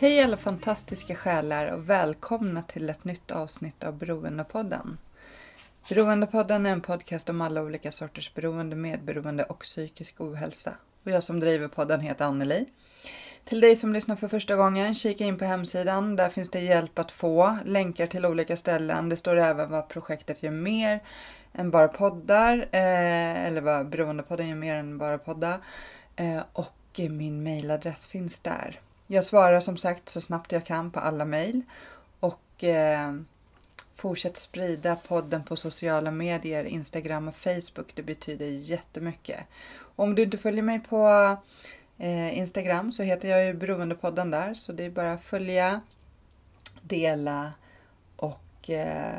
Hej alla fantastiska själar och välkomna till ett nytt avsnitt av Beroendepodden. Beroendepodden är en podcast om alla olika sorters beroende, medberoende och psykisk ohälsa. Och jag som driver podden heter Anneli. Till dig som lyssnar för första gången, kika in på hemsidan. Där finns det hjälp att få, länkar till olika ställen. Det står även vad projektet gör mer än bara poddar. Eh, eller vad Beroendepodden gör mer än bara poddar. Eh, och min mailadress finns där. Jag svarar som sagt så snabbt jag kan på alla mejl. Och eh, fortsätt sprida podden på sociala medier, Instagram och Facebook. Det betyder jättemycket. Och om du inte följer mig på eh, Instagram så heter jag ju Beroendepodden där. Så det är bara att följa, dela och eh,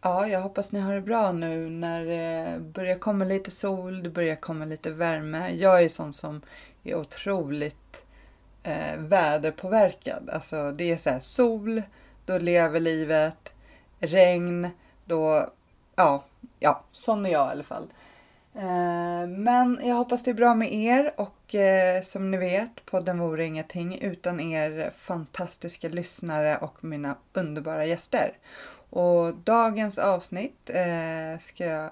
ja, jag hoppas ni har det bra nu när det börjar komma lite sol, det börjar komma lite värme. Jag är sån som är otroligt eh, väderpåverkad. Alltså det är så här sol, då lever livet. Regn, då, ja, ja, sån är jag i alla fall. Eh, men jag hoppas det är bra med er och eh, som ni vet, podden vore ingenting utan er fantastiska lyssnare och mina underbara gäster. Och dagens avsnitt eh, ska jag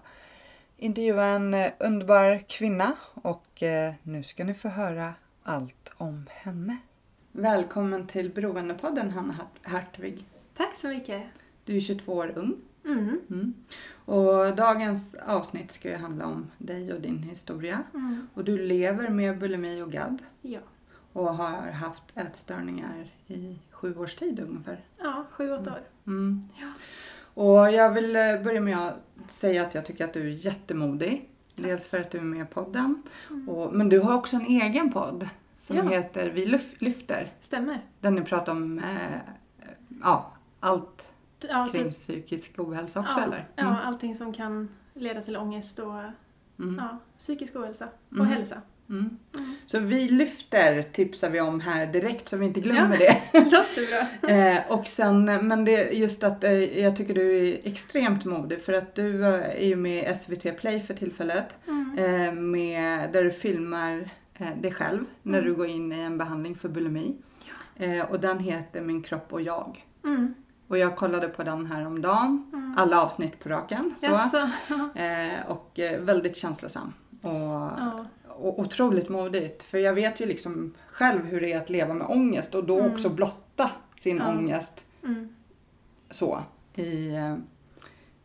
intervjua en eh, underbar kvinna och eh, nu ska ni få höra allt om henne. Välkommen till Beroendepodden Hanna Hart- Hartvig. Tack så mycket. Du är 22 år ung. Mm. Mm. Och dagens avsnitt ska ju handla om dig och din historia. Mm. Och du lever med bulimi och GAD Ja. och har haft ätstörningar i sju års tid ungefär. ja, sju, åtta år. Mm. Ja. Och jag vill eh, börja med att säga att jag tycker att du är jättemodig. Dels för att du är med i podden. Mm. Och, men du har också en egen podd som Ja. heter Vi lyf- lyfter. Stämmer. Där ni pratar om eh, ja, allt Ja, kring typ, psykisk ohälsa också ja, eller? ja, allting som kan leda till ångest och Mm. ja, psykisk ohälsa och Mm. hälsa. Mm. Mm. Så vi lyfter tipsar vi om här direkt så vi inte glömmer Ja. det. Låter bra. Eh, och sen, men det just att eh, jag tycker du är extremt modig för att du eh, är ju med i SVT Play för tillfället. Mm. Med, där du filmar dig själv när Mm. du går in i en behandling för bulimi. Eh, och den heter Min kropp och jag. Mm. Och jag kollade på den här om dagen. Mm. alla avsnitt på raken. Så. Eh, och väldigt känslosam. Och, Ja. Otroligt modigt. För jag vet ju liksom själv hur det är att leva med ångest och då Mm. också blotta sin Ja. ångest Mm. så i eh,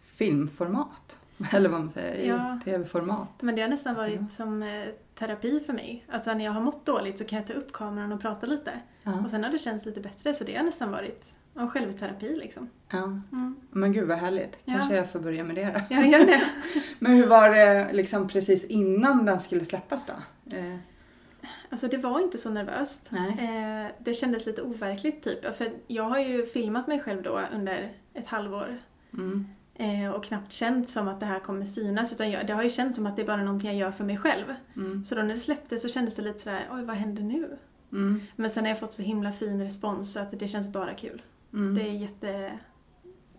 filmformat. Eller vad man säger, i Ja. tv-format. Men det har nästan Ja. varit som eh, terapi för mig. Alltså när jag har mått dåligt så kan jag ta upp kameran och prata lite. Ja. Och sen har det känts lite bättre så det har nästan varit en självterapi liksom. Ja. Mm. Men gud vad härligt. Ja. Kanske jag får börja med det då. Jag gör det. Men hur var det liksom precis innan den skulle släppas då? Eh, Alltså det var inte så nervöst. Eh, det kändes lite overkligt typ. För jag har ju filmat mig själv då under ett halvår. Mm. Eh, och knappt känt som att det här kommer synas. Utan jag, det har ju känts som att det är bara någonting jag gör för mig själv. Mm. Så då när det släpptes så kändes det lite sådär, oj vad händer nu? Mm. Men sen har jag fått så himla fin respons så att det känns bara kul. Mm. Det är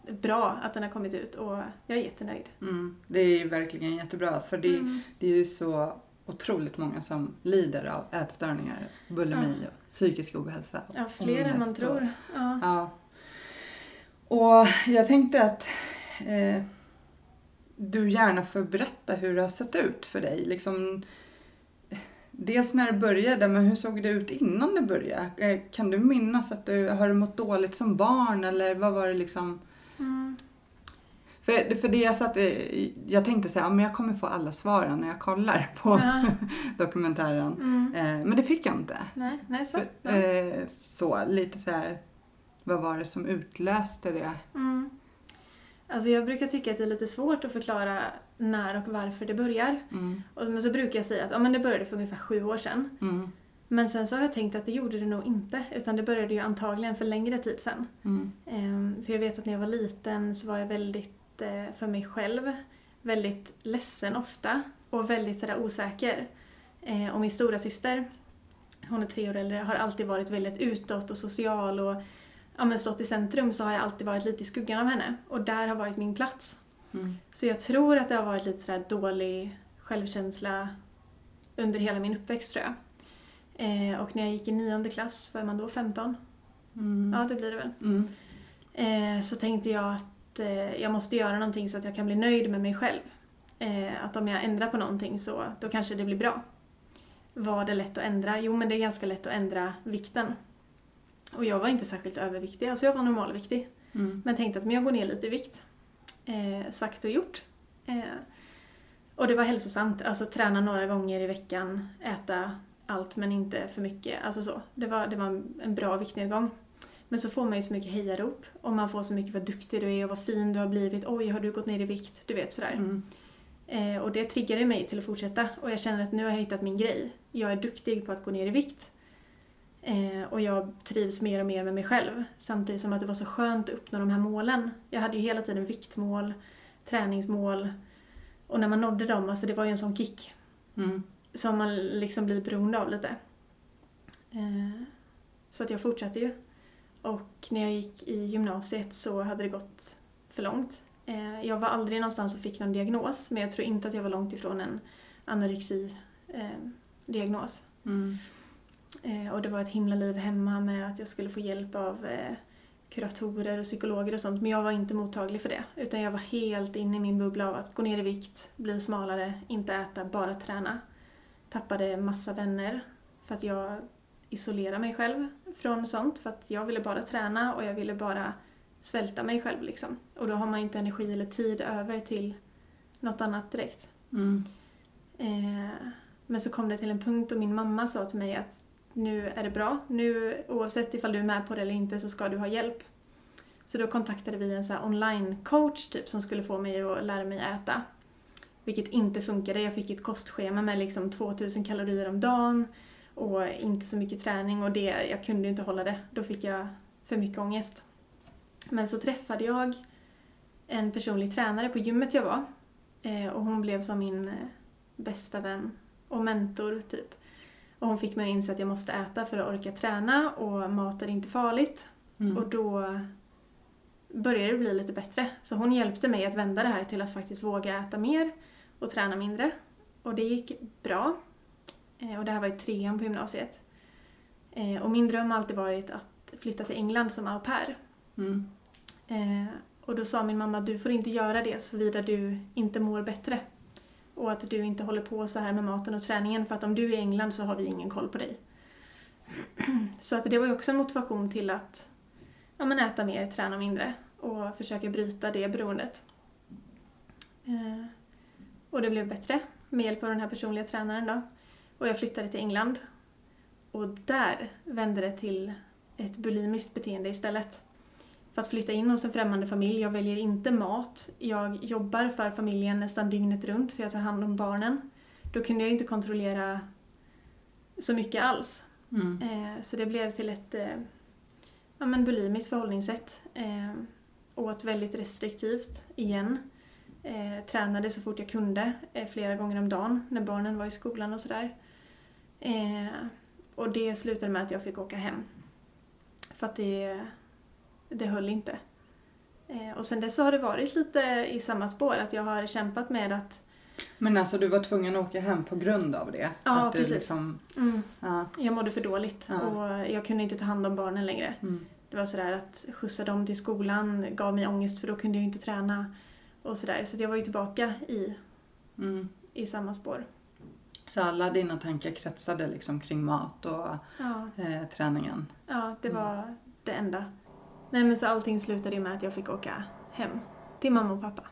jättebra att den har kommit ut och jag är jättenöjd. Mm. Det är ju verkligen jättebra för det, Mm. det är ju så otroligt många som lider av ätstörningar, bulimi och psykisk ohälsa. Ja, fler än man ångest och- tror. Ja. Ja. Och jag tänkte att eh, du gärna får berätta hur det har sett ut för dig. Liksom, dels när det började, men hur såg det ut innan det började? Eh, kan du minnas att du har du mått dåligt som barn eller vad var det liksom? Mm. För, för det jag satt, eh, jag tänkte här, ja, men jag kommer få alla svaren när jag kollar på Ja. dokumentären. Mm. Eh, men det fick jag inte. Nej, nej så. Ja. Eh, så, lite så här, vad var det som utlöste det? Mm. Alltså jag brukar tycka att det är lite svårt att förklara när och varför det börjar. Mm. Och, men så brukar jag säga att ja, men det började för ungefär sju år sedan. Mm. Men sen så har jag tänkt att det gjorde det nog inte. Utan det började ju antagligen för längre tid sedan. Mm. Ehm, för jag vet att när jag var liten så var jag väldigt, eh, för mig själv, väldigt ledsen ofta. Och väldigt sådär osäker. Eh, och min stora syster, hon är tre år äldre, har alltid varit väldigt utåt och social och ja, men stått i centrum så har jag alltid varit lite i skuggan av henne. Och där har varit min plats. Mm. Så jag tror att det har varit lite sådär dålig självkänsla under hela min uppväxt tror jag. Eh, och när jag gick i nionde klass, vad är man då, 15? Mm. Ja, det blir det väl. Mm. Eh, så tänkte jag att eh, jag måste göra någonting så att jag kan bli nöjd med mig själv. Eh, att om jag ändrar på någonting så då kanske det blir bra. Var det lätt att ändra? Jo, men det är ganska lätt att ändra vikten. Och jag var inte särskilt överviktig, alltså jag var normalviktig. Mm. Men tänkte att men jag går ner lite i vikt. Eh, sagt och gjort. Eh, och det var hälsosamt, alltså träna några gånger i veckan, äta allt men inte för mycket. Alltså så. Det var, det var en bra viktnedgång. Men så får man ju så mycket hejarop och man får så mycket vad duktig du är och vad fin du har blivit. Oj, har du gått ner i vikt? Du vet sådär. Mm. Eh, och det triggade mig till att fortsätta och jag känner att nu har jag hittat min grej. Jag är duktig på att gå ner i vikt. Eh, och jag trivs mer och mer med mig själv. Samtidigt som att det var så skönt att uppnå de här målen. Jag hade ju hela tiden viktmål, träningsmål. Och när man nådde dem, alltså det var ju en sån kick. Mm. Som man liksom blir beroende av lite. Eh, så att jag fortsatte ju. Och när jag gick i gymnasiet så hade det gått för långt. Eh, jag var aldrig någonstans och fick någon diagnos, men jag tror inte att jag var långt ifrån en anorexi-diagnos. Mm. Eh, och det var ett himla liv hemma med att jag skulle få hjälp av eh, kuratorer och psykologer och sånt. Men jag var inte mottaglig för det. Utan jag var helt inne i min bubbla av att gå ner i vikt, bli smalare, inte äta, bara träna. Tappade massa vänner för att jag isolerade mig själv från sånt. För att jag ville bara träna och jag ville bara svälta mig själv liksom. Och då har man inte energi eller tid över till något annat direkt. Mm. Eh, men så kom det till en punkt och min mamma sa till mig att nu är det bra. Nu oavsett ifall du är med på det eller inte så ska du ha hjälp. Så då kontaktade vi en så online-coach typ som skulle få mig att lära mig äta. Vilket inte funkade. Jag fick ett kostschema med liksom 2000 kalorier om dagen och inte så mycket träning och det, jag kunde inte hålla det. Då fick jag för mycket ångest. Men så träffade jag en personlig tränare på gymmet jag var. Eh, och hon blev som min eh, bästa vän och mentor typ. Och hon fick mig att inse att jag måste äta för att orka träna och mat är inte farligt. Mm. Och då började det bli lite bättre. Så hon hjälpte mig att vända det här till att faktiskt våga äta mer och träna mindre. Och det gick bra. Eh, Och det här var i trean på gymnasiet. Eh, Och min dröm har alltid varit att flytta till England som au pair. Mm. Eh, och då sa min mamma du får inte göra det såvida du inte mår bättre. Och att du inte håller på så här med maten och träningen för att om du är i England så har vi ingen koll på dig. Så att det var ju också en motivation till att ja, men äta mer, träna mindre och försöka bryta det beroendet. Eh, och det blev bättre med hjälp av den här personliga tränaren då. Och jag flyttade till England. Och där vände det till ett bulimiskt beteende istället. För att flytta in hos en främmande familj, jag väljer inte mat. Jag jobbar för familjen nästan dygnet runt för jag tar hand om barnen. Då kunde jag inte kontrollera så mycket alls. Mm. Eh, så det blev till ett eh, ja, men bulimiskt förhållningssätt. Eh, åt väldigt restriktivt igen. Eh, tränade så fort jag kunde, flera gånger om dagen när barnen var i skolan och sådär. Och det slutade med att jag fick åka hem. För att det, det höll inte. Eh, och sen dess så har det varit lite i samma spår, att jag har kämpat med att Men alltså du var tvungen att åka hem på grund av det? Ja, att du precis. Liksom, mm, ja. jag mådde för dåligt Ja. och jag kunde inte ta hand om barnen längre. Mm. Det var sådär att skjutsa dem till skolan gav mig ångest för då kunde jag inte träna och sådär. Så jag var ju tillbaka i, Mm. i samma spår. Så alla dina tankar kretsade liksom kring mat och Ja, eh, träningen? ja det Mm. var det enda. Nej men så allting slutade med att jag fick åka hem till mamma och pappa.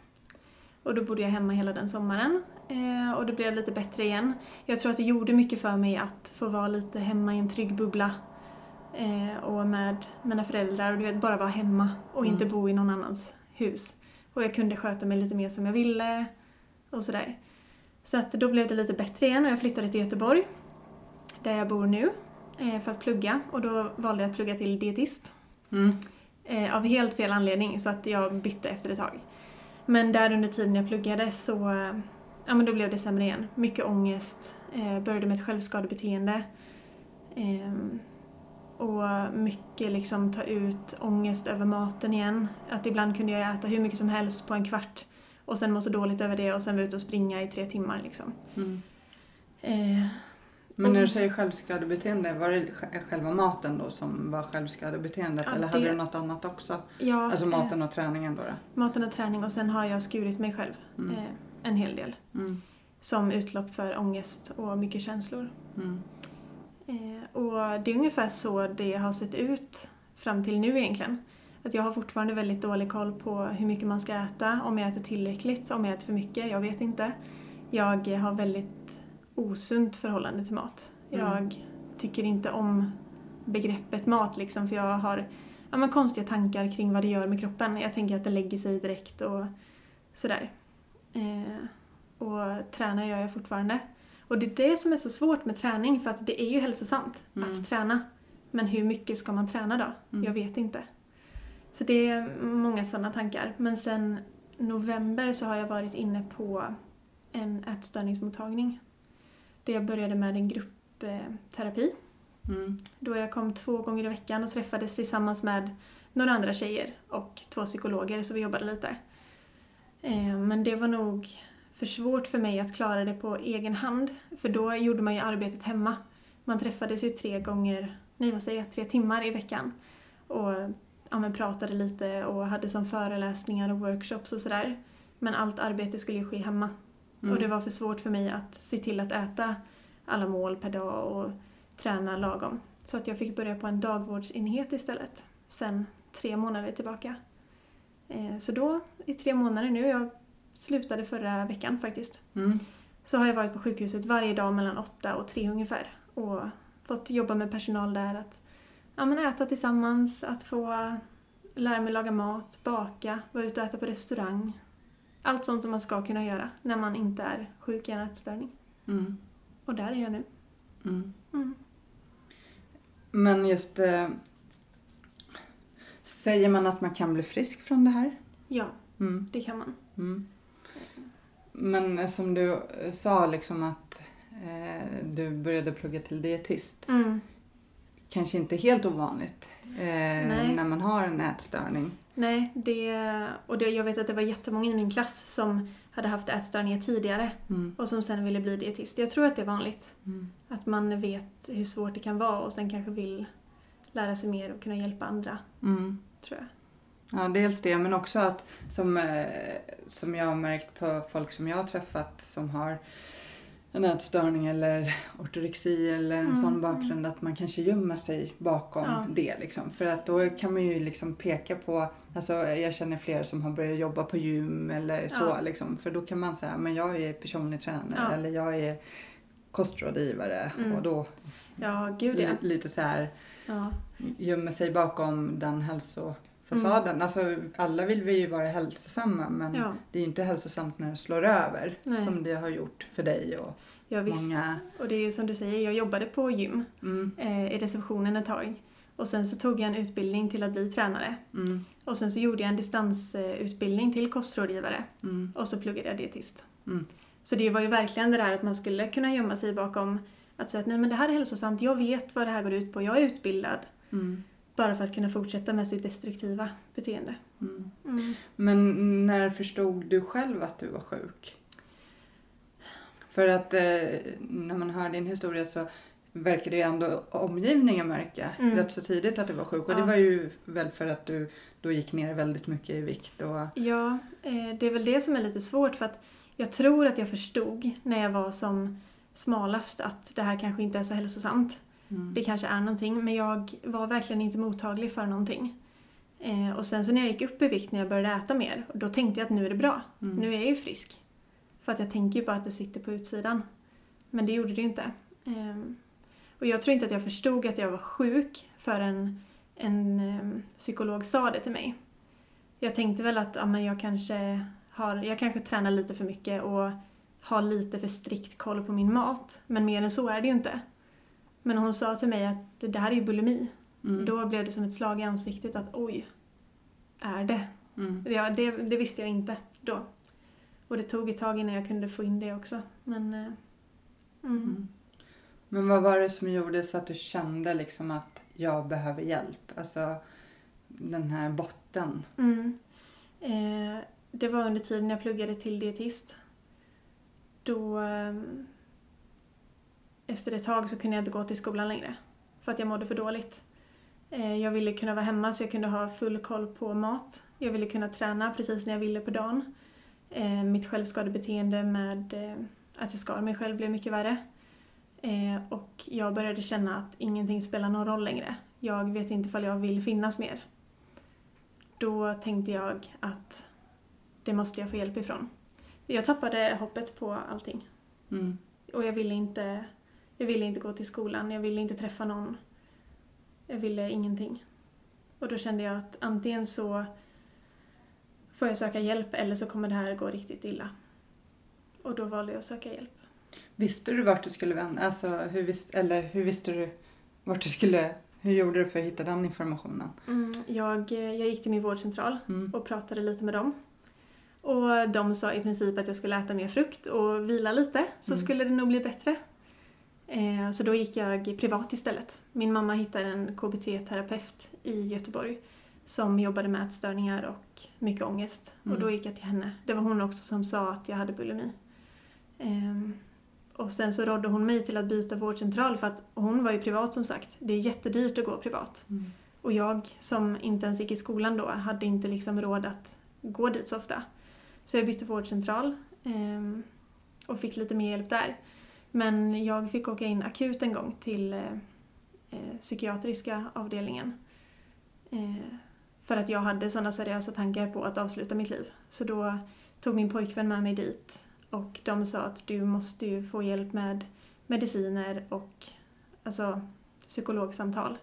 Och då bodde jag hemma hela den sommaren eh, och det blev lite bättre igen. Jag tror att det gjorde mycket för mig att få vara lite hemma i en trygg bubbla eh, och med mina föräldrar och du vet, bara vara hemma och inte Mm. bo i någon annans hus. Och jag kunde sköta mig lite mer som jag ville och sådär. Så att då blev det lite bättre igen och jag flyttade till Göteborg, där jag bor nu, eh, för att plugga. Och då valde jag att plugga till dietist. Mm. Eh, av helt fel anledning, så att jag bytte efter ett tag. Men där under tiden jag pluggade så eh, ja, men då blev det sämre igen. Mycket ångest, eh, började med ett självskadebeteende. Ehm, och mycket liksom ta ut ångest över maten igen. Att ibland kunde jag äta hur mycket som helst på en kvart och sen må så dåligt över det och sen vara ute och springa i tre timmar liksom. Mm. Men när du säger självskadebeteende, var det sj- själva maten då som var självskadebeteendet? Ja, eller hade det- du något annat också? ja, Alltså eh, maten och träningen då? då? maten och träning och sen har jag skurit mig själv Mm. eh, en hel del. Mm. Som utlopp för ångest och mycket känslor. Mm. Eh, och det är ungefär så det har sett ut fram till nu egentligen. Att jag har fortfarande väldigt dålig koll på hur mycket man ska äta, om jag äter tillräckligt, om jag äter för mycket, jag vet inte. Jag har väldigt osunt förhållande till mat. Mm. Jag tycker inte om begreppet mat liksom, för jag har ja, men konstiga tankar kring vad det gör med kroppen. Jag tänker att det lägger sig direkt och sådär. Eh, och träna gör jag fortfarande. Och det är det som är så svårt med träning, för att det är ju hälsosamt Mm. att träna. Men hur mycket ska man träna då? Mm. Jag vet inte. Så det är många sådana tankar. Men sen november så har jag varit inne på en ätstörningsmottagning. Där jag började med en gruppterapi. Mm. Då jag kom två gånger i veckan och träffades tillsammans med några andra tjejer och två psykologer, så vi jobbade lite. Eh, Men det var nog för svårt för mig att klara det på egen hand, för då gjorde man ju arbetet hemma. Man träffades ju tre gånger, nej vad säger jag, tre timmar i veckan. Och ja, pratade lite och hade som föreläsningar och workshops och sådär. Men allt arbete skulle ju ske hemma. Mm. Och det var för svårt för mig att se till att äta alla mål per dag och träna lagom. Så att jag fick börja på en dagvårdsenhet istället, sen tre månader tillbaka. Eh, Så då, i tre månader nu, jag slutade förra veckan faktiskt, Mm. så har jag varit på sjukhuset varje dag mellan åtta och tre ungefär. Och fått jobba med personal där, att ja, men äta tillsammans, att få lära mig laga mat, baka, vara ute och äta på restaurang. Allt sånt som man ska kunna göra när man inte är sjuk i en ätstörning. Mm. Och där är jag nu. Mm. Mm. Men just... Eh, säger man att man kan bli frisk från det här? Ja, Mm. det kan man. Mm. Men eh, som du eh, sa liksom att eh, du började plugga till dietist. Mm. Kanske inte helt ovanligt eh, när man har en ätstörning. Nej, det, och det, jag vet att det var jättemånga i min klass som hade haft ätstörningar tidigare Mm. och som sen ville bli dietist. Jag tror att det är vanligt. Mm. Att man vet hur svårt det kan vara och sen kanske vill lära sig mer och kunna hjälpa andra, Mm. tror jag. Ja, dels det, men också att som, eh, som jag har märkt på folk som jag har träffat som har en ätstörning eller ortorexi eller en Mm, sån bakgrund att man kanske gömmer sig bakom Ja. det. Liksom. För att då kan man ju liksom peka på, alltså jag känner flera som har börjat jobba på gym eller så Ja. liksom. För då kan man säga, men jag är personlig tränare Ja. eller jag är kostrådgivare Mm. och då Ja, gud li, lite så här gömmer sig bakom den hälsofasaden. Alltså, alla vill vi ju vara hälsosamma men Mm. Ja. det är ju inte hälsosamt när det slår över Nej. som det har gjort för dig och Ja, visst. många. Och det är som du säger, jag jobbade på gym Mm, eh, i receptionen ett tag. Och sen så tog jag en utbildning till att bli tränare. mm, Och sen så gjorde jag en distansutbildning till kostrådgivare. mm, Och så pluggade jag dietist. Mm. Så det var ju verkligen det där att man skulle kunna gömma sig bakom att säga att nej men det här är hälsosamt, jag vet vad det här går ut på, jag är utbildad. mm, Bara för att kunna fortsätta med sitt destruktiva beteende. mm. Mm. Men när förstod du själv att du var sjuk? För att eh, när man hör din historia så verkar det ju ändå omgivningen märka Mm. rätt så tidigt att du var sjuk. Och det Ja. var ju väl för att du då gick ner väldigt mycket i vikt. Och, Ja, eh, det är väl det som är lite svårt för att jag tror att jag förstod när jag var som smalast att det här kanske inte är så hälsosamt. Mm, Det kanske är någonting, men jag var verkligen inte mottaglig för någonting. Eh, och sen så när jag gick upp i vikt när jag började äta mer, då tänkte jag att nu är det bra. mm, Nu är jag ju frisk. För att jag tänker ju bara att det sitter på utsidan. Men det gjorde det ju inte. Ehm, och jag tror inte att jag förstod att jag var sjuk förrän en ehm, psykolog sa det till mig. Jag tänkte väl att ja, men jag kanske har, jag kanske tränar lite för mycket och har lite för strikt koll på min mat. Men mer än så är det ju inte. Men hon sa till mig att det där är ju bulimi. Mm. Då blev det som ett slag i ansiktet att oj, är det? Mm. Ja, det, det visste jag inte då. Och det tog ett tag innan jag kunde få in det också. Men... eh, mm. Mm. Men vad var det som gjorde så att du kände liksom att jag behöver hjälp? Alltså den här botten. Mm. Eh, det var under tiden jag pluggade till dietist. Då... ehm, efter ett tag så kunde jag inte gå till skolan längre. För att jag mådde för dåligt. Eh, jag ville kunna vara hemma så jag kunde ha full koll på mat. Jag ville kunna träna precis när jag ville på dagen. Eh, mitt självskadebeteende med eh, att jag skar mig själv blev mycket värre. Och jag började känna att ingenting spelar någon roll längre. Jag vet inte ifall jag vill finnas mer. Då tänkte jag att det måste jag få hjälp ifrån. Jag tappade hoppet på allting. Mm. Och jag ville inte, jag ville inte gå till skolan, jag ville inte träffa någon. Jag ville ingenting. Och då kände jag att antingen så får jag söka hjälp eller så kommer det här gå riktigt illa. Och då valde jag att söka hjälp. Visste du vart du skulle vända? Alltså hur, visst, eller hur visste du vart du skulle... Hur gjorde du för att hitta den informationen? Mm, jag, jag gick till min vårdcentral Mm. och pratade lite med dem. Och de sa i princip att jag skulle äta mer frukt och vila lite så Mm. skulle det nog bli bättre. Eh, så då gick jag privat istället. Min mamma hittade en KBT-terapeut i Göteborg som jobbade med ätstörningar och mycket ångest. Mm. Och då gick jag till henne. Det var hon också som sa att jag hade bulimi. Ehm, och sen så rådde hon mig till att byta vårdcentral för att hon var ju privat som sagt. Det är jättedyrt att gå privat. Mm. Och jag som inte ens gick i skolan då hade inte liksom råd att gå dit så ofta. Så jag bytte vårdcentral ehm, och fick lite mer hjälp där. Men jag fick åka in akut en gång till eh, eh, psykiatriska avdelningen. Eh, för att jag hade sådana seriösa tankar på att avsluta mitt liv. Så då tog min pojkvän med mig dit och de sa att du måste ju få hjälp med mediciner och alltså psykologsamtal.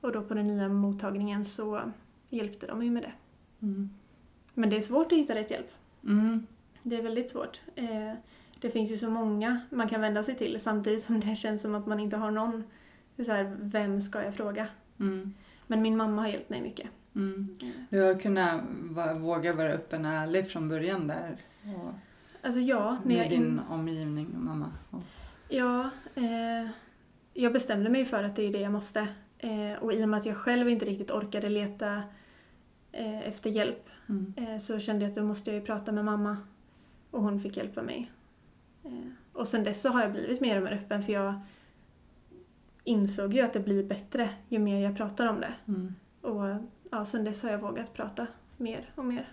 Och då på den nya mottagningen så hjälpte de mig med det. Mm. Men det är svårt att hitta rätt hjälp. Mm. Det är väldigt svårt. Eh, det finns ju så många man kan vända sig till samtidigt som det känns som att man inte har någon. Det är så här, vem ska jag fråga? Mm. Men min mamma har hjälpt mig mycket. Mm. Eh, Du har kunnat våga vara öppen och ärlig från början där. Och Alltså ja, när med jag, din in, omgivning och mamma. Och, ja eh, jag bestämde mig för att det är det jag måste. Eh, och i och med att jag själv inte riktigt orkade leta eh, efter hjälp mm. eh, så kände jag att då måste jag ju prata med mamma. Och hon fick hjälpa mig. Eh, och sen dess så har jag blivit mer och mer öppen för jag insåg ju att det blir bättre ju mer jag pratar om det. Mm. Och ja, sen dess har jag vågat prata mer och mer.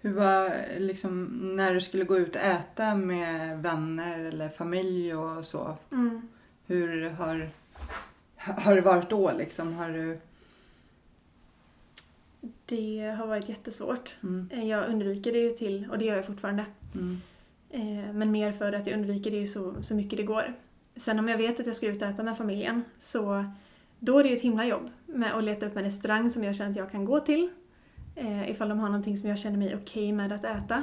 Hur var liksom när du skulle gå ut och äta med vänner eller familj och så? Mm. Hur har, har det varit då liksom? Har du... Det har varit jättesvårt. Mm. Eh, Jag undviker det ju till, och det gör jag fortfarande. Mm. Eh, Men mer för att jag undviker det så, så mycket det går. Sen om jag vet att jag ska ut och äta med familjen så då är det ju ett himla jobb med att leta upp en restaurang som jag känner att jag kan gå till. Eh, ifall de har någonting som jag känner mig okej med att äta.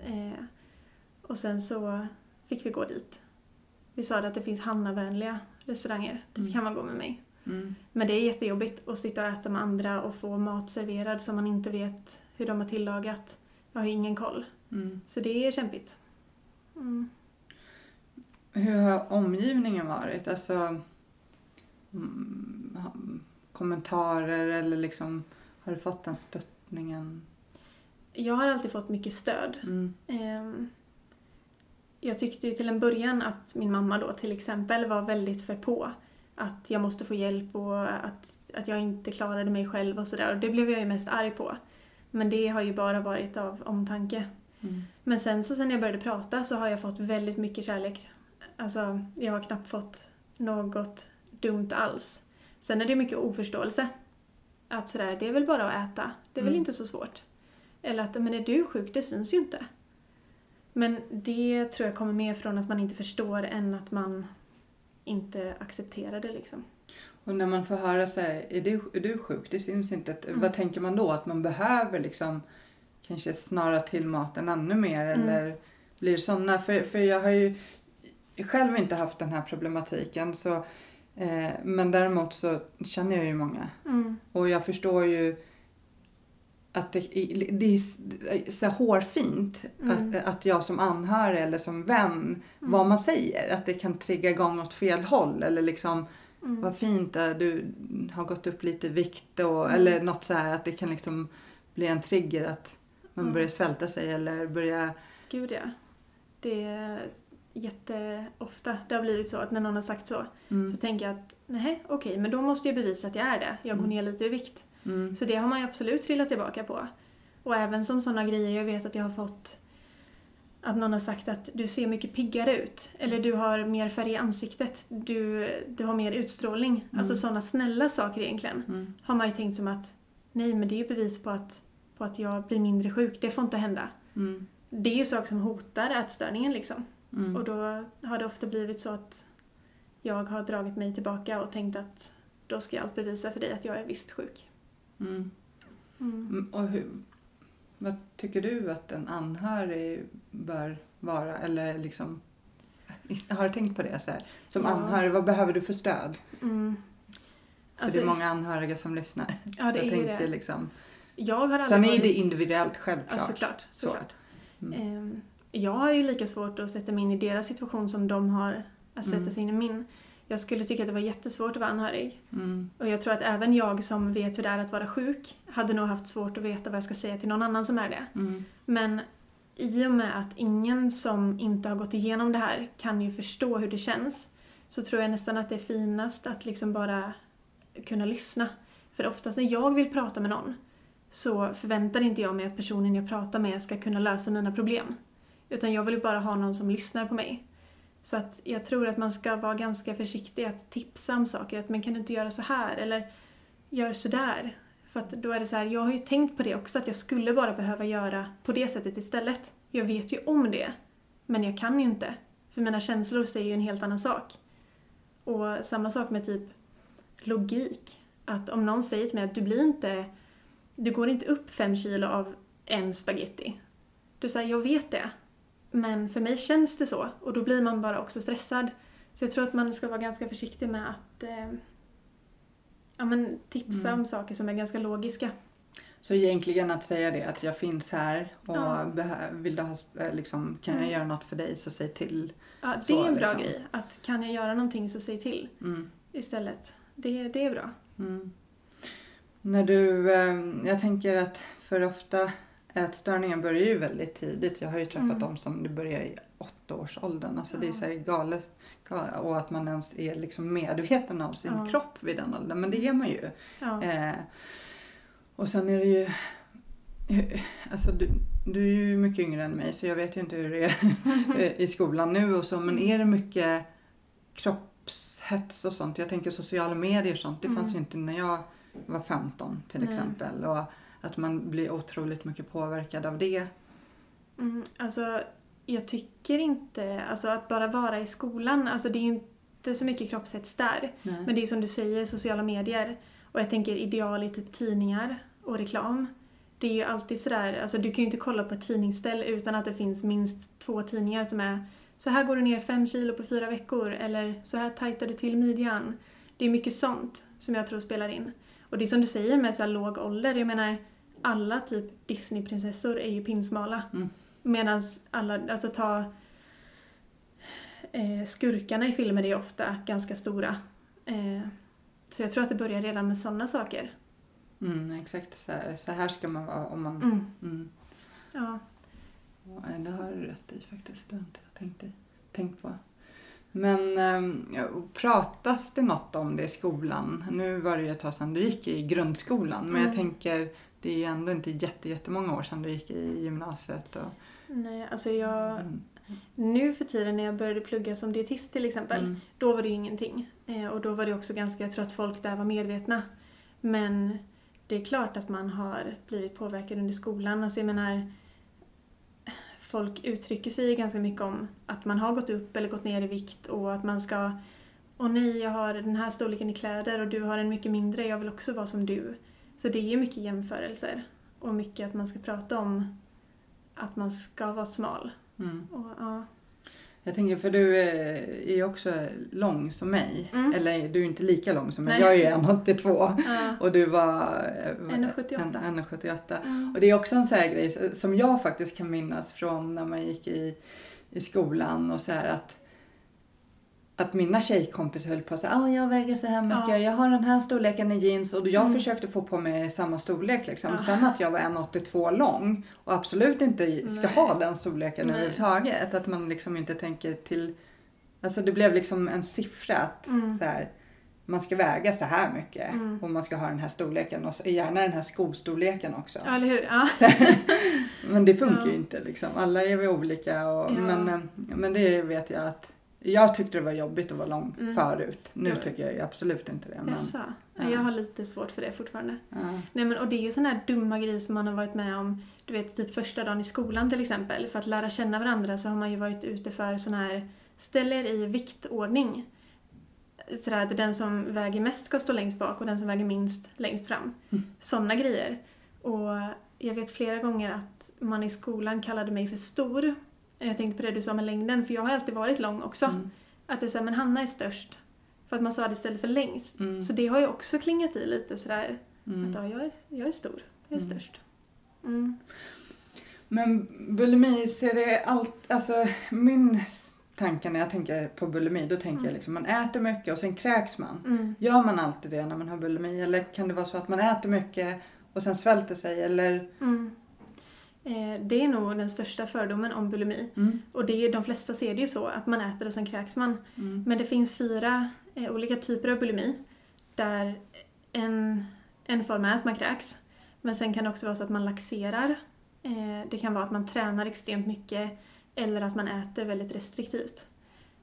Eh, och sen så fick vi gå dit. Vi sa att det finns Hanna-vänliga restauranger. Dit Mm. kan man gå med mig. Mm. Men det är jättejobbigt att sitta och äta med andra och få mat serverad som man inte vet hur de har tillagat. Jag har ju ingen koll. Mm. Så det är kämpigt. Mm. Hur har omgivningen varit? Alltså mm, kommentarer eller liksom har du fått den stöttningen? Jag har alltid fått mycket stöd. Mm. Ehm, Jag tyckte ju till en början att min mamma då till exempel var väldigt för på. Att jag måste få hjälp och att, att jag inte klarade mig själv och sådär. Det blev jag ju mest arg på. Men det har ju bara varit av omtanke. Mm. Men sen så sen jag började prata så har jag fått väldigt mycket kärlek. Alltså, jag har knappt fått något dumt alls. Sen är det mycket oförståelse. Att sådär, det är väl bara att äta. Det är väl Mm. inte så svårt. Eller att, men är du sjuk? Det syns ju inte. Men det tror jag kommer mer från att man inte förstår än att man inte accepterar det liksom. Och när man får höra så här, är du, är du sjuk? Det syns inte. Att, Mm. Vad tänker man då? Att man behöver liksom kanske snara till maten ännu mer Mm. eller blir sådana. För, för jag har ju själv inte haft den här problematiken så eh, men däremot så känner jag ju många Mm. och jag förstår ju att det, det är så hårfint Mm. att, att jag som anhörig eller som vän, vad man säger, att det kan trigga igång åt fel håll eller liksom Mm. vad fint du har gått upp lite vikt och, Mm. eller något så här att det kan liksom bli en trigger att man Mm. börjar svälta sig eller börja Gud ja. Det är jätteofta det har blivit så att när någon har sagt så, mm, så tänker jag att nej, okej, men då måste jag bevisa att jag är det. Jag går Mm. ner lite i vikt. mm, Så det har man ju absolut trillat tillbaka på. Och även som sådana grejer, jag vet att jag har fått att någon har sagt att du ser mycket piggare ut. Eller du har mer färg i ansiktet. Du, du har mer utstrålning. Mm. Alltså sådana snälla saker egentligen. mm, Har man ju tänkt som att nej, men det är ju bevis på att, på att jag blir mindre sjuk. Det får inte hända. mm, Det är ju saker som hotar ätstörningen liksom. mm, Och då har det ofta blivit så att jag har dragit mig tillbaka och tänkt att då ska jag allt bevisa för dig att jag är visst sjuk. mm. Mm. Mm, Och hur, vad tycker du att en anhörig bör vara? Eller liksom, har du tänkt på det? Så här? Som Ja. anhörig, vad behöver du för stöd? Mm. För Alltså, det är många anhöriga som lyssnar. ja, det jag är tänker det. liksom. Jag har Sen är varit... det individuellt självklart. Ja, såklart. Så. såklart. Mm. Ehm, Jag har ju lika svårt att sätta mig in i deras situation som de har att sätta Mm. sig in i min. Jag skulle tycka att det var jättesvårt att vara anhörig. Mm. Och jag tror att även jag som vet hur det är att vara sjuk hade nog haft svårt att veta vad jag ska säga till någon annan som är det. Mm. Men i och med att ingen som inte har gått igenom det här kan ju förstå hur det känns så tror jag nästan att det är finast att liksom bara kunna lyssna. För oftast när jag vill prata med någon så förväntar inte jag mig att personen jag pratar med ska kunna lösa mina problem. Utan jag vill ju bara ha någon som lyssnar på mig. Så att jag tror att man ska vara ganska försiktig att tipsa om saker. Att man kan du inte göra så här eller gör så där. För att då är det så här, jag har ju tänkt på det också att jag skulle bara behöva göra på det sättet istället. Jag vet ju om det. Men jag kan ju inte. För mina känslor säger ju en helt annan sak. Och samma sak med typ logik. Att om någon säger till mig att du blir inte, du går inte upp fem kilo av en spaghetti. Du säger jag vet det. Men för mig känns det så och då blir man bara också stressad. Så jag tror att man ska vara ganska försiktig med att eh, ja, men tipsa Mm. om saker som är ganska logiska. Så egentligen att säga det att jag finns här och Ja. vill du ha, eh, liksom, kan jag Mm. göra något för dig så säg till. Ja, det Så, är en bra liksom. grej. Att kan jag göra någonting så säg till Mm. istället. Det, det är bra. Mm. När du, eh, jag tänker att för ofta ätstörningen börjar ju väldigt tidigt. Jag har ju träffat Mm. dem som det börjar i åttaårsåldern. Alltså det är Ja. så här galet. Och att man ens är liksom medveten av sin Ja. kropp vid den åldern. Men det är man ju. Ja. Eh, och sen är det ju... Alltså du, du är ju mycket yngre än mig så jag vet ju inte hur det är i skolan nu och så. Men är det mycket kroppshets och sånt? Jag tänker sociala medier och sånt. Det fanns Mm. ju inte när jag var 15 till Nej. exempel. Och att man blir otroligt mycket påverkad av det. Mm, alltså, jag tycker inte... Alltså att bara vara i skolan, alltså det är ju inte så mycket kroppshets där. Nej. Men det är som du säger, sociala medier. Och jag tänker ideal i typ tidningar och reklam. Det är ju alltid sådär, alltså du kan ju inte kolla på ett tidningsställ utan att det finns minst två tidningar som är så här går du ner fem kilo på fyra veckor eller så här tajtar du till midjan. Det är mycket sånt som jag tror spelar in. Och det är som du säger med så låg ålder, jag menar alla typ Disneyprinsessor är ju pinsmala. Mm. Medan alla, alltså ta eh, skurkarna i filmer är ofta ganska stora. Eh, så jag tror att det börjar redan med sådana saker. Mm, exakt, så här, så här ska man vara om man... Mm. Mm. Ja. Ja, det har du rätt i faktiskt. Det har inte jag tänkt, i, tänkt på. Men ähm, pratas det något om det i skolan? Nu var det ju ett tag sedan du gick i grundskolan. Men jag Mm. tänker, det är ju ändå inte jätte, jättemånga år sedan du gick i gymnasiet. Och, Nej, alltså jag... mm, Nu för tiden när jag började plugga som dietist till exempel, mm, då var det ju ingenting. Eh, och då var det också ganska, jag tror att folk där var medvetna. Men det är klart att man har blivit påverkad under skolan. Alltså jag menar, folk uttrycker sig ganska mycket om att man har gått upp eller gått ner i vikt och att man ska Åh nej, jag har den här storleken i kläder och du har en mycket mindre, jag vill också vara som du. Så det är mycket jämförelser. och mycket att man ska prata om att man ska vara smal. Mm. Och, ja. Jag tänker, för du är ju också lång som mig. Mm. Eller du är inte lika lång som mig. Nej. Jag är ju 1,82 Ja. och du var eh, 1,78. en- 1,78. Mm. Och det är också en sån här grej som jag faktiskt kan minnas från när man gick i, i skolan och så här att att mina tjejkompisar höll på att säga ah, jag väger så här mycket, Ja. jag har den här storleken i jeans och jag Mm. försökte få på mig samma storlek liksom. Ja. Sen att jag var 1,82 lång och absolut inte ska Nej. ha den storleken Nej. överhuvudtaget. Att man liksom inte tänker till, alltså det blev liksom en siffra att Mm. så här, man ska väga så här mycket Mm. och man ska ha den här storleken och gärna den här skostorleken också. Ja, eller hur? Ja. Men det funkar ju Ja. inte liksom. Alla är väl olika och, men, eh, men det vet jag att jag tyckte det var jobbigt att vara lång Mm. förut. Nu Ja. tycker jag ju absolut inte det. Men? Ja. ja. Jag har lite svårt för det fortfarande. ja. Nej men och det är ju sådana här dumma grejer som man har varit med om, du vet typ första dagen i skolan till exempel. För att lära känna varandra så har man ju varit ute för sådana här, ställ er i viktordning. Sådär att den som väger mest ska stå längst bak och den som väger minst längst fram. Mm. Sådana grejer. Och jag vet flera gånger att man i skolan kallade mig för stor. Jag tänkte på det du sa med längden, för jag har alltid varit lång också. Mm. Att det är såhär, men Hanna är störst. För att man sa det istället för längst. Mm. Så det har ju också klingat i lite sådär. Mm. Att ja, jag är, jag är stor. Jag är Mm. störst. Mm. Men bulimi, ser det allt, alltså min tanke när jag tänker på bulimi, då tänker jag Mm. liksom man äter mycket och sen kräks man. Gör man alltid det när man har bulimi eller kan det vara så att man äter mycket och sen svälter sig eller? Eh, det är nog den största fördomen om bulimi. Mm. Och det är, de flesta ser det ju så, att man äter och sen kräks man. Mm. Men det finns fyra eh, olika typer av bulimi. Där en, en form är att man kräks. Men sen kan det också vara så att man laxerar. Eh, det kan vara att man tränar extremt mycket. Eller att man äter väldigt restriktivt.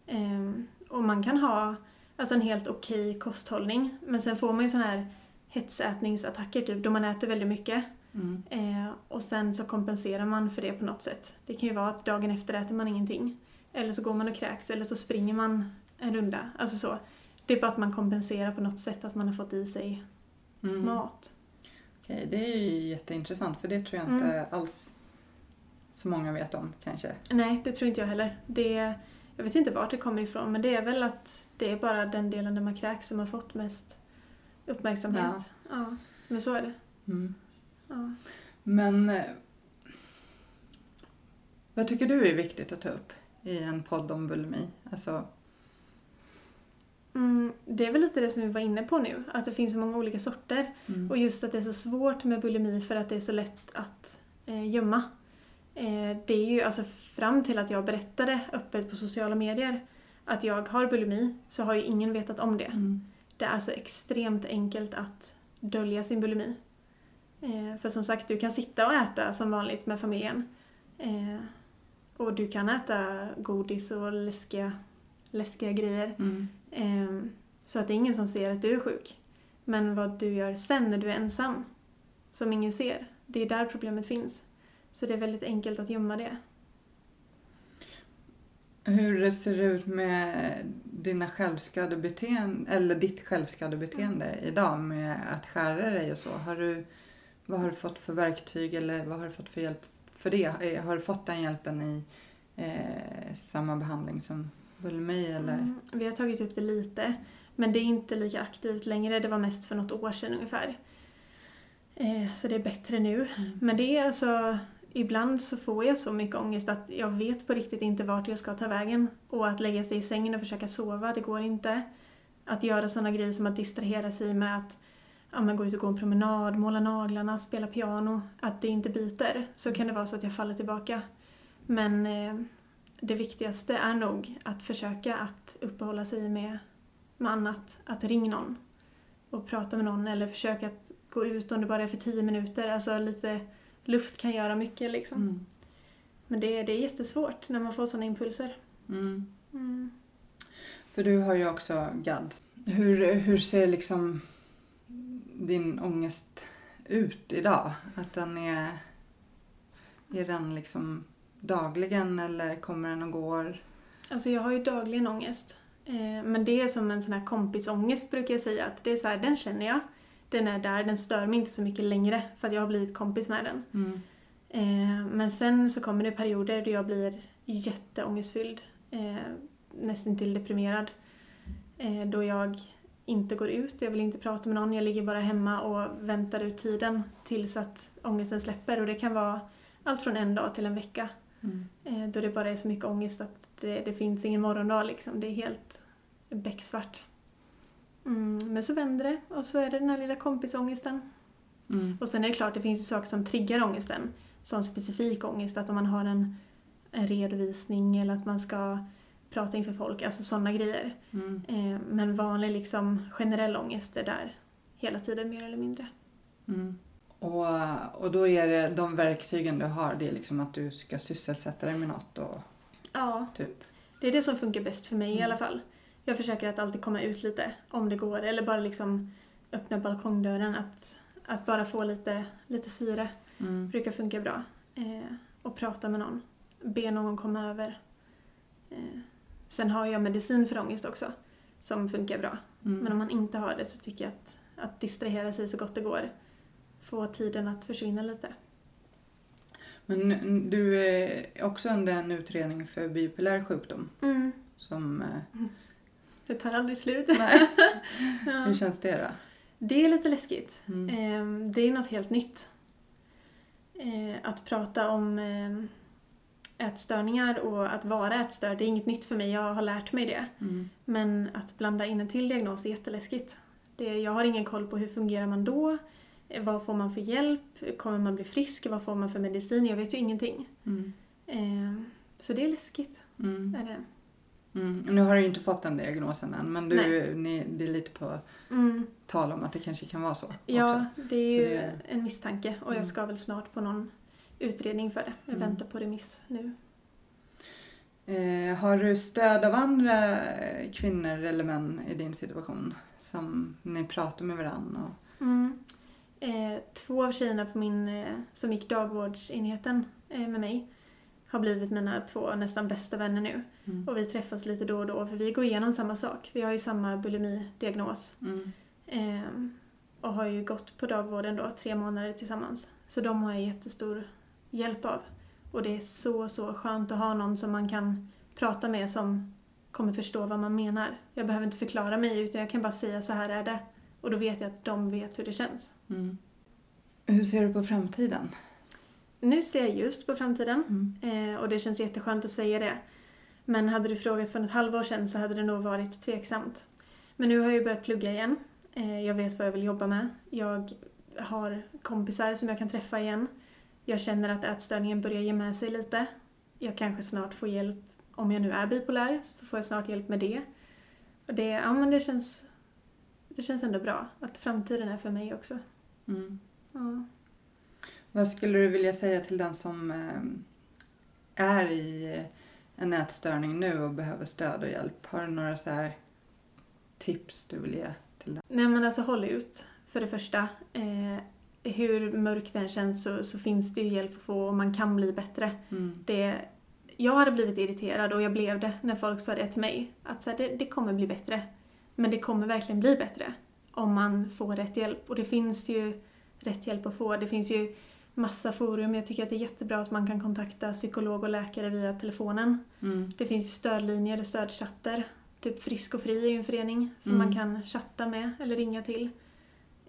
Eh, och man kan ha alltså en helt okej kosthållning. Men sen får man ju sådana här hetsätningsattacker typ, då man äter väldigt mycket. Mm. Eh, och sen så kompenserar man för det på något sätt. Det kan ju vara att dagen efter äter man ingenting. Eller så går man och kräks, eller så springer man en runda. Alltså så. Det är bara att man kompenserar på något sätt, att man har fått i sig Mm. mat. Okej, det är ju jätteintressant för det tror jag Mm. inte alls så många vet om kanske. Nej, det tror inte jag heller. Det, jag vet inte vart det kommer ifrån, men det är väl att det är bara den delen där man kräks som har fått mest uppmärksamhet. Ja. Men så är det. Mm. Ja. Men eh, vad tycker du är viktigt att ta upp i en podd om bulimi? Alltså, Mm, det är väl lite det som vi var inne på nu, att det finns så många olika sorter. mm. Och just att det är så svårt med bulimi för att det är så lätt att eh, gömma. Eh, det är ju alltså fram till att jag berättade öppet på sociala medier att jag har bulimi så har ju ingen vetat om det. Mm. Det är alltså extremt enkelt att dölja sin bulimi. Eh, för som sagt, du kan sitta och äta som vanligt med familjen. Eh, och du kan äta godis och läskiga, läskiga grejer. Mm. Ehm, Så att det är ingen som ser att du är sjuk. Men vad du gör sen när du är ensam, som ingen ser, det är där problemet finns. Så det är väldigt enkelt att gömma det. Hur ser det ut med dina självskadebeteende, eller ditt självskadebeteende idag med att skära dig och så? Har du, vad har du fått för verktyg eller vad har du fått för hjälp för det? Eh, Har du fått den hjälpen i eh, samma behandling som bulimi eller? Mm, vi har tagit upp det lite, men det är inte lika aktivt längre. Det var mest för något år sedan ungefär. Eh, Så det är bättre nu. Men det är alltså, ibland så får jag så mycket ångest att jag vet på riktigt inte vart jag ska ta vägen. Och att lägga sig i sängen och försöka sova, det går inte. Att göra sådana grejer som att distrahera sig med att ja, men gå ut och gå en promenad, måla naglarna, spela piano. Att det inte biter. Så kan det vara så att jag faller tillbaka. Men eh, det viktigaste är nog att försöka att uppehålla sig med, med annat. Att ringa någon och prata med någon eller försöka att gå ut om det bara är för tio minuter. Alltså lite luft kan göra mycket liksom. Mm. Men det, är- det är jättesvårt när man får sådana impulser. Mm. Mm. För du har ju också GAD. Hur, hur ser liksom din ångest ut idag? Att den är... Är den liksom dagligen eller kommer den och går? Alltså jag har ju dagligen ångest. Eh, men det är som en sån här kompisångest brukar jag säga. Att det är så här, den känner jag. den är där, den stör mig inte så mycket längre för att jag har blivit kompis med den. Mm. Eh, men sen så kommer det perioder då jag blir jätteångestfylld, eh, nästan till deprimerad. Då jag inte går ut, jag vill inte prata med någon, jag ligger bara hemma och väntar ut tiden tills att ångesten släpper och det kan vara allt från en dag till en vecka. Mm. Eh, då det bara är så mycket ångest att det, det finns ingen morgondag liksom. Det är helt becksvart. Mm, men så vänder det och så är det den här lilla kompisångesten. Mm. Och sen är det klart, det finns ju saker som triggar ångesten. Som specifik ångest, att om man har en, en redovisning eller att man ska prata inför folk, alltså sådana grejer. Mm. Eh, men vanlig liksom generell ångest är där hela tiden mer eller mindre. Mm. Och, och då är det de verktygen du har, det är liksom att du ska sysselsätta dig med något och Ja, typ. det är det som funkar bäst för mig i Mm. alla fall. Jag försöker att alltid komma ut lite om det går, eller bara liksom öppna balkongdörren, att, att bara få lite, lite syre Mm. brukar funka bra. Eh, och prata med någon. Be någon komma över. Eh, sen har jag medicin för ångest också, som funkar bra. Mm. Men om man inte har det så tycker jag att, att distrahera sig så gott det går. Få tiden att försvinna lite. Men du är också under en utredning för bipolär sjukdom som... eh, Det tar aldrig slut. Nej. ja. Hur känns det då? Det är lite läskigt. Mm. Eh, det är något helt nytt. Eh, att prata om eh, ätstörningar och att vara ätstörd, det är inget nytt för mig. Jag har lärt mig det. Mm. Men att blanda in en till diagnos är jätteläskigt. Det, jag har ingen koll på hur fungerar man då? Vad får man för hjälp? Kommer man bli frisk? Vad får man för medicin? Jag vet ju ingenting. Mm. Eh, så det är läskigt. Mm. Är det. Mm. Nu har du ju inte fått den diagnosen än men du, ni, det är lite på Mm. tal om att det kanske kan vara så Ja, också. det är ju det är- en misstanke och jag ska väl snart på någon utredning för det. Jag Mm. väntar på remiss nu. Eh, har du stöd av andra kvinnor eller män i din situation? Som ni pratar med varandra? Och... Mm. Eh, två av tjejerna på min, eh, som gick dagvårdsenheten eh, med mig har blivit mina två nästan bästa vänner nu. Mm. Och vi träffas lite då och då för vi går igenom samma sak. Vi har ju samma bulimidiagnos. Mm. Eh, och har ju gått på dagvården då tre månader tillsammans. Så de har jag jättestor hjälp av. Och det är så, så skönt att ha någon som man kan prata med som kommer förstå vad man menar. Jag behöver inte förklara mig utan jag kan bara säga så här är det. Och då vet jag att de vet hur det känns. Mm. Hur ser du på framtiden? Nu ser jag just på framtiden Mm. eh, och det känns jätteskönt att säga det. Men hade du frågat för ett halvår sedan så hade det nog varit tveksamt. Men nu har jag ju börjat plugga igen. Eh, jag vet vad jag vill jobba med. Jag har kompisar som jag kan träffa igen. Jag känner att ätstörningen börjar ge med sig lite. Jag kanske snart får hjälp, om jag nu är bipolär, så får jag snart hjälp med det. Och det, ja, men det, känns, det känns ändå bra att framtiden är för mig också. Mm. Ja. Vad skulle du vilja säga till den som eh, är i en ätstörning nu och behöver stöd och hjälp? Har du några så här tips du vill ge till den? Nej men alltså håll ut, för det första. Eh, hur mörkt den känns så, så finns det ju hjälp att få och man kan bli bättre. Mm. Det, jag hade blivit irriterad och jag blev det när folk sa det till mig. Att så här, det, det kommer bli bättre. Men det kommer verkligen bli bättre om man får rätt hjälp. Och det finns ju rätt hjälp att få. Det finns ju massa forum. Jag tycker att det är jättebra att man kan kontakta psykolog och läkare via telefonen. Mm. Det finns ju stödlinjer och stödchatter. Typ Frisk och Fri är ju en förening som Mm. man kan chatta med eller ringa till.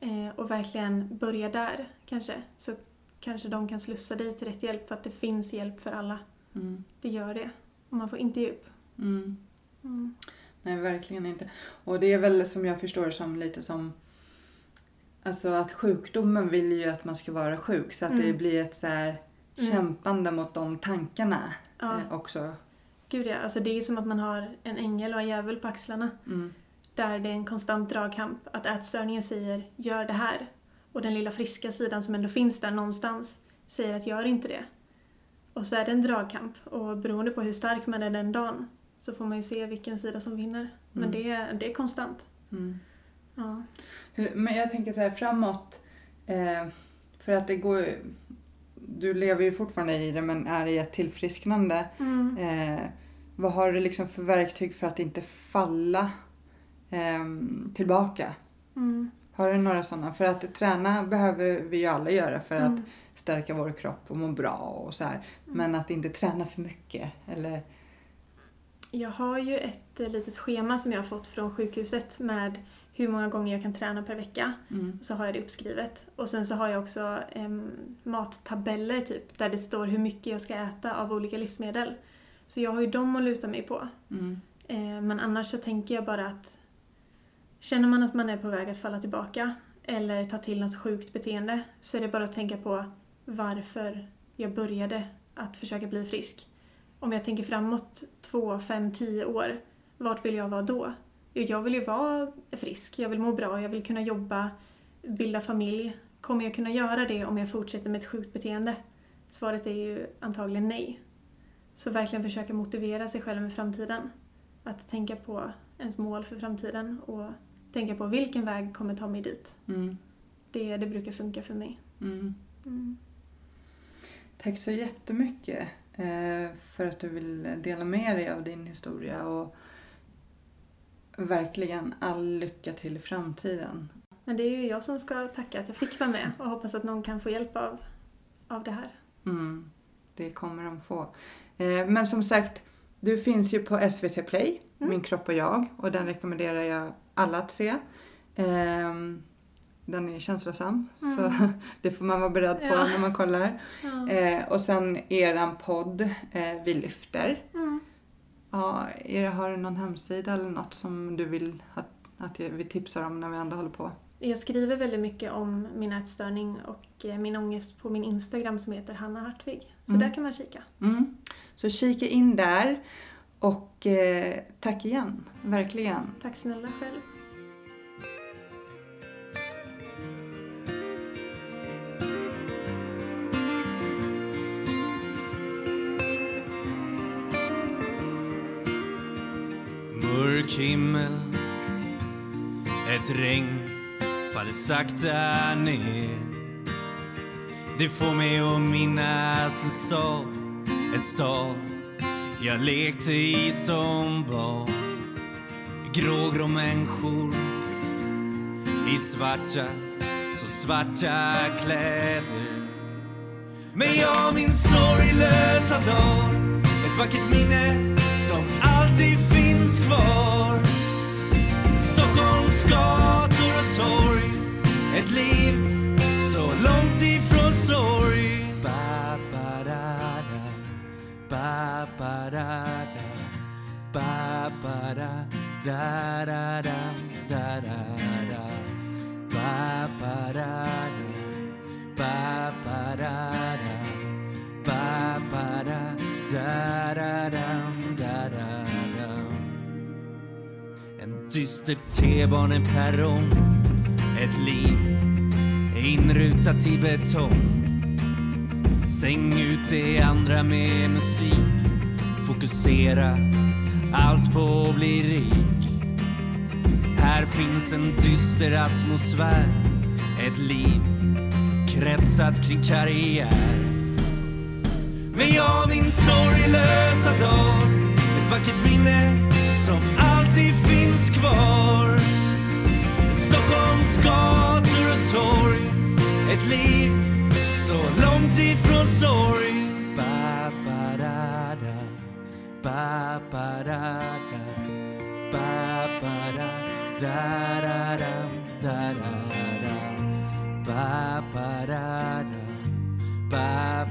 Eh, och verkligen börja där kanske. Så kanske de kan slussa dig till rätt hjälp för att det finns hjälp för alla. Mm. Det gör det. Och man får inte ge upp. Mm. Mm. Nej, verkligen inte. Och det är väl som jag förstår som lite som Alltså att sjukdomen vill ju att man ska vara sjuk så att det Mm. blir ett så här Mm. kämpande mot de tankarna Ja, eh, också. gud ja. Alltså det är som att man har en ängel och en djävul på axlarna. Där det är en konstant dragkamp. Att ätstörningen säger gör det här. Och den lilla friska sidan som ändå finns där någonstans säger att gör inte det. Och så är det en dragkamp. Och beroende på hur stark man är den dagen så får man ju se vilken sida som vinner. Men Mm. det, är, det är konstant. Mm. Ja. Hur, men jag tänker så här framåt. Eh, för att det går Du lever ju fortfarande i det men är i ett tillfrisknande. Mm. Eh, vad har du liksom för verktyg för att inte falla tillbaka? Mm. Har du några sådana? För att träna behöver vi ju alla göra för att Mm. stärka vår kropp och må bra och så här. Men att inte träna för mycket. Eller, Jag har ju ett eh, litet schema som jag har fått från sjukhuset med hur många gånger jag kan träna per vecka. mm, Så har jag det uppskrivet. Och sen så har jag också em, mattabeller typ, där det står hur mycket jag ska äta av olika livsmedel. Så jag har ju dem att luta mig på. mm, Eh, men annars så tänker jag bara att känner man att man är på väg att falla tillbaka eller ta till något sjukt beteende så är det bara att tänka på varför jag började att försöka bli frisk. Om jag tänker framåt två, fem, tio år, vart vill jag vara då? Jag vill ju vara frisk, jag vill må bra, jag vill kunna jobba, bilda familj. Kommer jag kunna göra det om jag fortsätter med ett sjukt beteende? Svaret är ju antagligen nej. Så verkligen försöka motivera sig själv med framtiden. Att tänka på ens mål för framtiden och tänka på vilken väg kommer ta mig dit. mm, Det, det brukar funka för mig. mm. Mm. Tack så jättemycket eh, för att du vill dela med dig av din historia och verkligen all lycka till i framtiden. Men det är ju jag som ska tacka att jag fick vara med och hoppas att någon kan få hjälp av, av det här. Mm, det kommer de få. Eh, men som sagt, du finns ju på SVT Play, Mm. Min kropp och jag, och den rekommenderar jag alla att se. Ehm, den är känslosam, Mm. så det får man vara beredd på Ja. när man kollar. Ja. Eh, och sen eran podd, eh, Vi lyfter. Mm. Ja, är det, har du någon hemsida eller något som du vill att, att vi tipsar om när vi ändå håller på? Jag skriver väldigt mycket om min ätstörning och eh, min ångest på min Instagram som heter Hanna Hartvig. Så Mm. där kan man kika. Mm. Så kika in där. Och eh, tack igen, verkligen. Tack snälla själv. Mörk himmel Ett regn faller sakta ner Det får mig att minnas en stad En stad jag lekte i som barn Grågrå människor. I svarta, så svarta kläder. Men jag min sorglösa dag. Ett vackert minne som alltid finns kvar. Stockholms gator och torg. Ett liv Ba, ba, da, da-da-da, da da pa para da pa para da pa para da da da da da da En dyster T-baneperrong Ett liv inrutat i betong. Stäng ut det andra med musik. Fokusera. Allt på att bli rik. Här finns en dyster atmosfär. Ett liv kretsat kring karriär. Men jag min sorglösa dag. Ett vackert minne som alltid finns kvar. Stockholms gator och torg. Ett liv så långt ifrån sorg. Ba, ba, da, da. Ba, ba, da, da, da, da, da, da, da. Ba, ba, da, da. Ba,